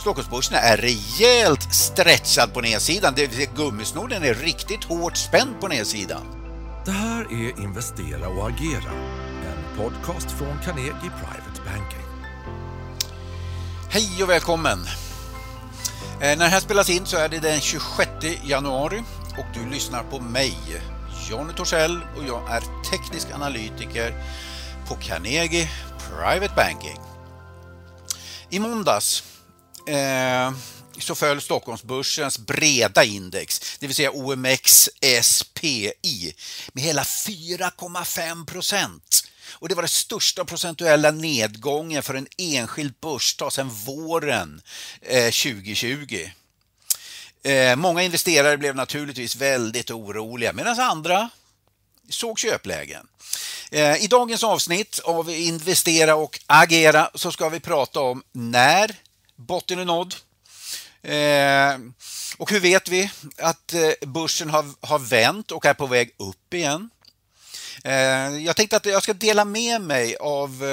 Stockholmsbörsen är rejält stretchad på nedsidan, det vill säga gummisnodden är riktigt hårt spänd på nedsidan. Det här är Investera och agera, en podcast från Carnegie Private Banking. Hej och välkommen! Eh, när det här spelas in så är det den 26 januari och du lyssnar på mig, Jonny Torssell och jag är teknisk analytiker på Carnegie Private Banking. I måndags eh, så föll Stockholmsbörsens breda index, det vill säga OMX SPI, med hela 4,5 procent. Och det var den största procentuella nedgången för en enskild börsdag sedan våren eh, 2020. Eh, många investerare blev naturligtvis väldigt oroliga medan andra såg köplägen. Eh, I dagens avsnitt av Investera och agera så ska vi prata om när botten är nådd. Eh, och hur vet vi att eh, börsen har, har vänt och är på väg upp igen? Eh, jag tänkte att jag ska dela med mig av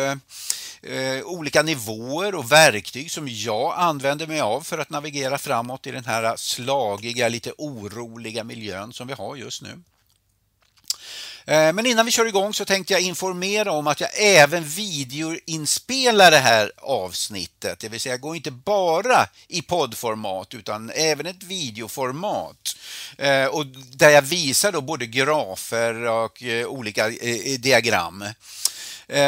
eh, olika nivåer och verktyg som jag använder mig av för att navigera framåt i den här slagiga, lite oroliga miljön som vi har just nu. Eh, men innan vi kör igång så tänkte jag informera om att jag även videoinspelar det här avsnittet. Det vill säga, jag går inte bara i poddformat utan även ett videoformat. Eh, och där jag visar då både grafer och eh, olika diagram.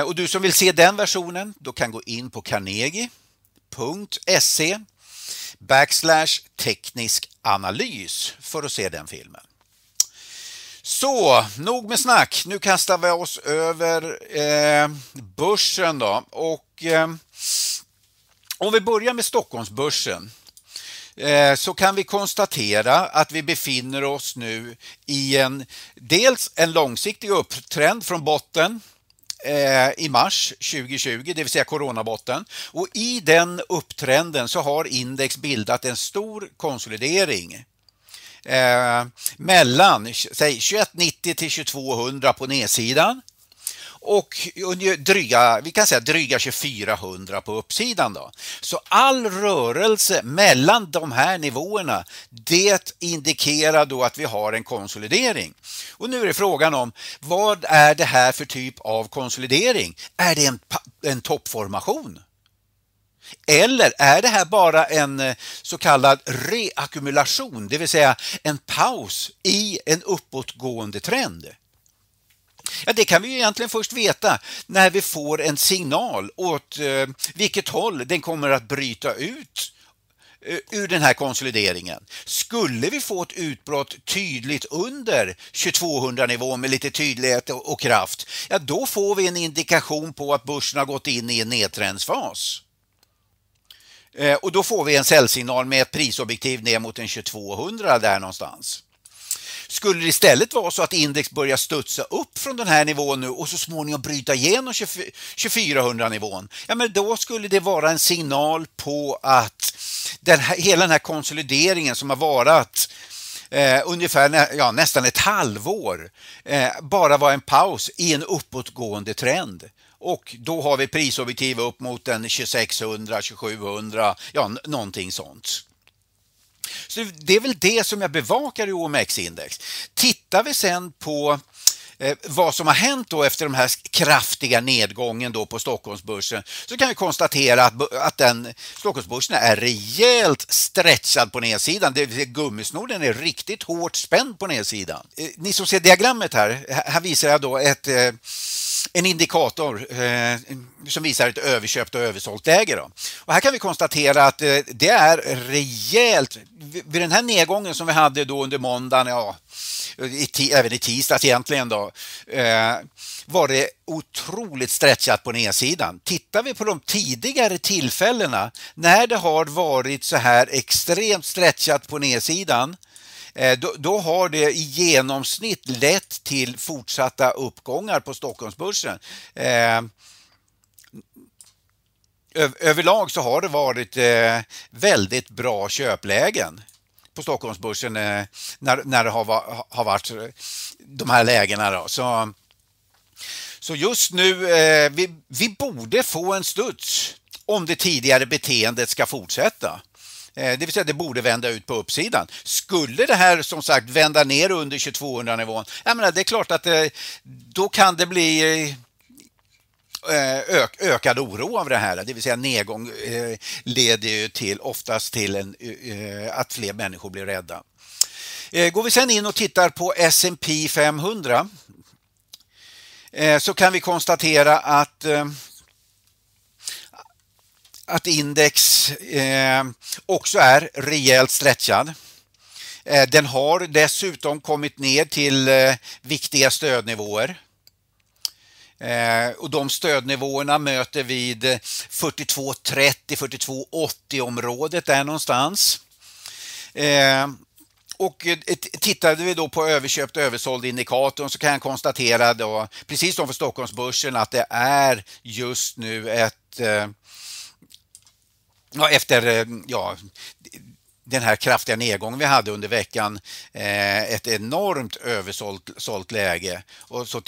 Och du som vill se den versionen, då kan gå in på carnegie.se backslash teknisk analys för att se den filmen. Så, nog med snack. Nu kastar vi oss över eh, börsen då. Och eh, om vi börjar med Stockholmsbörsen eh, så kan vi konstatera att vi befinner oss nu i en dels en långsiktig upptrend från botten eh, i mars 2020, det vill säga coronabotten. Och i den upptrenden så har index bildat en stor konsolidering eh, mellan säg 2190 till 2200 på nedsidan och dryga, vi kan säga dryga 2400 på uppsidan. Då. Så all rörelse mellan de här nivåerna det indikerar då att vi har en konsolidering. Och nu är det frågan om vad är det här för typ av konsolidering? Är det en, en toppformation? Eller är det här bara en eh, så kallad reackumulation, det vill säga en paus i en uppåtgående trend? Ja, det kan vi ju egentligen först veta när vi får en signal åt eh, vilket håll den kommer att bryta ut eh, ur den här konsolideringen. Skulle vi få ett utbrott tydligt under 2200 nivån med lite tydlighet och kraft, ja då får vi en indikation på att börsen har gått in i en nedtrendsfas. Eh, och då får vi en säljsignal med ett prisobjektiv ner mot en 2200 där någonstans. Skulle det istället vara så att index börjar studsa upp från den här nivån nu och så småningom bryta igenom 2400 nivån, ja men då skulle det vara en signal på att den här, hela den här konsolideringen som har varit eh, ungefär ja, nästan ett halvår eh, bara var en paus i en uppåtgående trend. Och då har vi prisobjektiv upp mot en 2600, 2700, ja någonting sånt. Så det är väl det som jag bevakar i OMX-index. Tittar vi sen på eh, vad som har hänt då efter den här kraftiga nedgången då på Stockholmsbörsen så kan vi konstatera att, att den, Stockholmsbörsen är rejält stretchad på nedsidan. Det vill säga gummisnodden är riktigt hårt spänd på nedsidan. Eh, ni som ser diagrammet här, här visar jag då ett eh, en indikator eh, som visar ett överköpt och översålt läge. Då. Och här kan vi konstatera att eh, det är rejält, vid den här nedgången som vi hade då under måndagen, ja, i, även i tisdags egentligen då, eh, var det otroligt stretchat på nedsidan. Tittar vi på de tidigare tillfällena när det har varit så här extremt stretchat på nedsidan Eh, Eh, då, då, har det i genomsnitt lett till fortsatta uppgångar på Stockholmsbörsen. Eh, överlag så har det varit eh, väldigt bra köplägen på Stockholmsbörsen eh, när, när det har, har varit eh, de här lägena. Då. Så, så just nu, vi, vi borde få en studs om det tidigare beteendet ska fortsätta. Eh, det vill säga det borde vända ut på uppsidan. Skulle det här som sagt vända ner under 2200 nivån, jag menar, det är klart att eh, då kan det bli eh, ök, ökad oro av det här, det vill säga nedgång leder ju till oftast till en, att fler människor blir rädda. Går vi sen in och tittar på S&P 500 så kan vi konstatera att att index eh, också är rejält stretchad. Eh, den har dessutom kommit ner till eh, viktiga stödnivåer. Och de stödnivåerna möter vid 42.30, 42.80 området där någonstans. Och tittade vi då på överköpt och översåld indikatorn så kan jag konstatera då, precis som för Stockholmsbörsen, att det är just nu ett ja, efter eh, ja, den här kraftiga nedgången vi hade under veckan eh, ett enormt översålt läge. Och så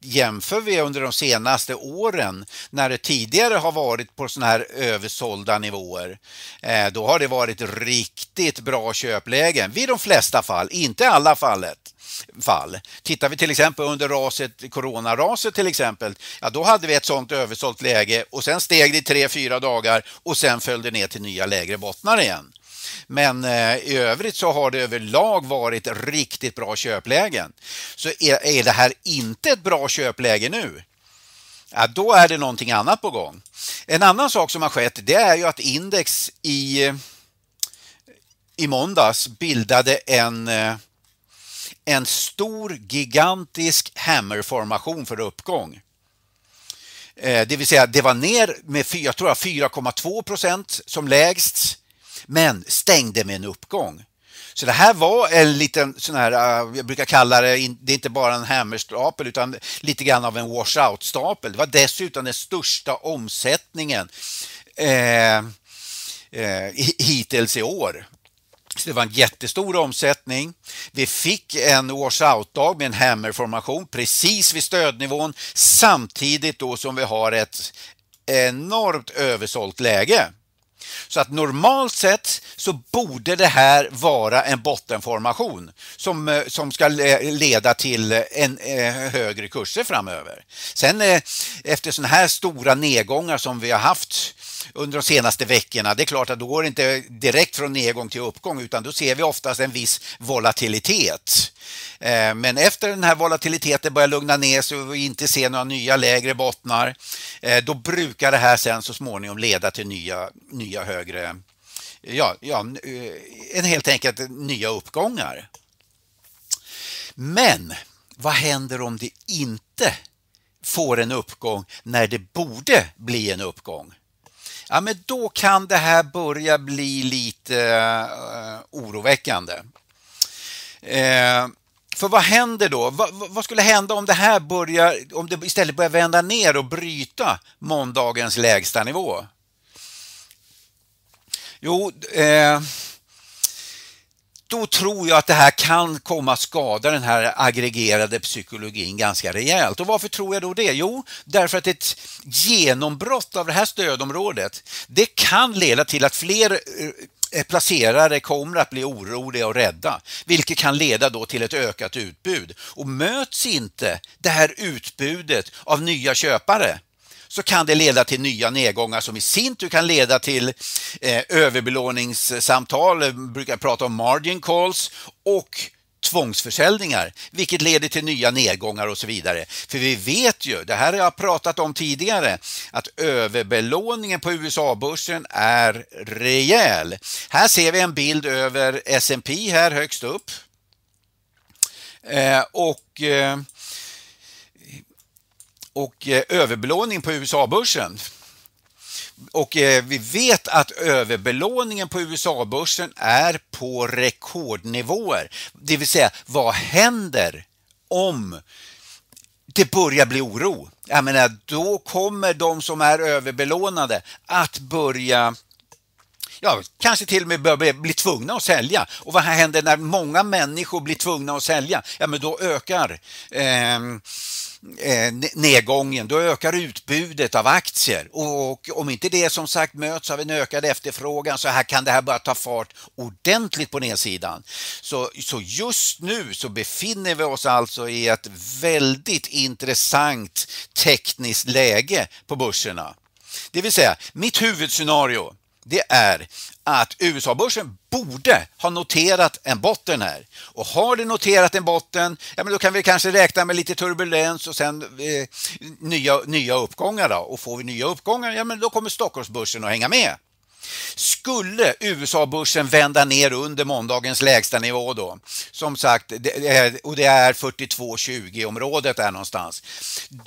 jämför vi under de senaste åren när det tidigare har varit på sådana här översålda nivåer, eh, då har det varit riktigt bra köplägen vid de flesta fall, inte alla fallet fall. Tittar vi till exempel under raset, coronaraset till exempel, ja då hade vi ett sådant översålt läge och sen steg det i tre, fyra dagar och sen föll det ner till nya lägre bottnar igen. Men eh, i övrigt så har det överlag varit riktigt bra köplägen. Så är, är det här inte ett bra köpläge nu, ja, då är det någonting annat på gång. En annan sak som har skett det är ju att index i, i måndags bildade en, eh, en stor gigantisk hammerformation för uppgång. Eh, det vill säga det var ner med 4,2 procent som lägst men stängde med en uppgång. Så det här var en liten sån här, äh, jag brukar kalla det, det är inte bara en hammerstapel utan lite grann av en washout-stapel. Det var dessutom den största omsättningen eh, eh, hittills i år. Så det var en jättestor omsättning. Vi fick en washout-dag med en hammerformation precis vid stödnivån samtidigt då som vi har ett enormt översålt läge. Så att normalt sett så borde det här vara en bottenformation som, eh, som ska leda till en eh, högre kurser framöver. Sen eh, efter sådana här stora nedgångar som vi har haft under de senaste veckorna, det är klart att då går det inte direkt från nedgång till uppgång utan då ser vi oftast en viss volatilitet. Eh, men efter den här volatiliteten börjar lugna ner sig och vi inte ser några nya lägre bottnar, eh, då brukar det här sen så småningom leda till nya, nya högre, ja, ja, eh, en helt enkelt nya uppgångar. Men vad händer om det inte får en uppgång när det borde bli en uppgång? Ja, men då kan det här börja bli lite uh, oroväckande. Eh, för vad händer då? Vad, vad, skulle hända om det här börjar, om det istället börjar vända ner och bryta måndagens lägsta nivå? Jo, eh, då tror jag att det här kan komma att skada den här aggregerade psykologin ganska rejält. Och varför tror jag då det? Jo, därför att ett genombrott av det här stödområdet, det kan leda till att fler eh, placerare kommer att bli oroliga och rädda, vilket kan leda då till ett ökat utbud. Och möts inte det här utbudet av nya köpare, så kan det leda till nya nedgångar som i sin tur kan leda till eh, överbelåningssamtal, eh, brukar prata om margin calls och tvångsförsäljningar, vilket leder till nya nedgångar och så vidare. För vi vet ju, det här har jag pratat om tidigare, att överbelåningen på USA-börsen är rejäl. Här ser vi en bild över S&P här högst upp. Eh, och eh, och eh, överbelåning på USA-börsen. Och eh, vi vet att överbelåningen på USA-börsen är på rekordnivåer. Det vill säga, vad händer om det börjar bli oro? Jag menar, då kommer de som är överbelånade att börja ja, kanske till och med börjar bli tvungna att sälja. Och vad händer när många människor blir tvungna att sälja? Ja, men då ökar eh, Eh, nedgången, då ökar utbudet av aktier och om inte det som sagt möts av en ökad efterfrågan så här kan det här bara ta fart ordentligt på nedsidan. Så, så just nu så befinner vi oss alltså i ett väldigt intressant tekniskt läge på börserna. Det vill säga, mitt huvudscenario det är att USA-börsen borde ha noterat en botten här. Och har det noterat en botten, ja men då kan vi kanske räkna med lite turbulens och sen eh, nya, nya uppgångar. Då. Och får vi nya uppgångar, ja men då kommer Stockholmsbörsen att hänga med. Skulle USA-börsen vända ner under måndagens lägsta nivå då, som sagt, och det är 42,20 området där någonstans,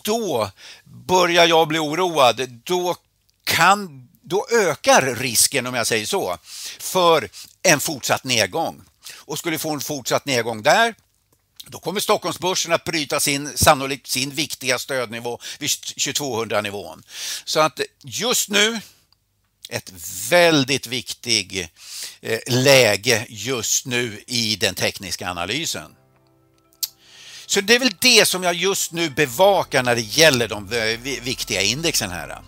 då börjar jag bli oroad. Då kan då ökar risken, om jag säger så, för en fortsatt nedgång. Och skulle vi få en fortsatt nedgång där, då kommer Stockholmsbörsen att bryta sin, sannolikt sin viktiga stödnivå vid 2200-nivån. Så att just nu, ett väldigt viktigt eh, läge just nu i den tekniska analysen. Så det är väl det som jag just nu bevakar när det gäller de viktiga indexen här.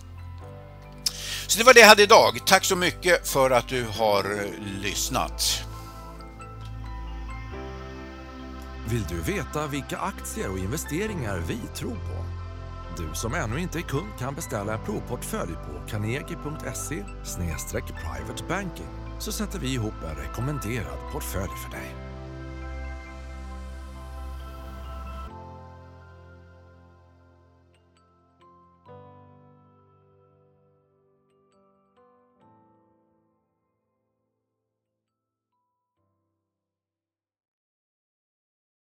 Så det var det jag hade idag. Tack så mycket för att du har eh, lyssnat. Vill du veta vilka aktier och investeringar vi tror på? Du som ännu inte är kund kan beställa en provportfölj på carnegie.se privatebanking så sätter vi ihop en rekommenderad portfölj för dig.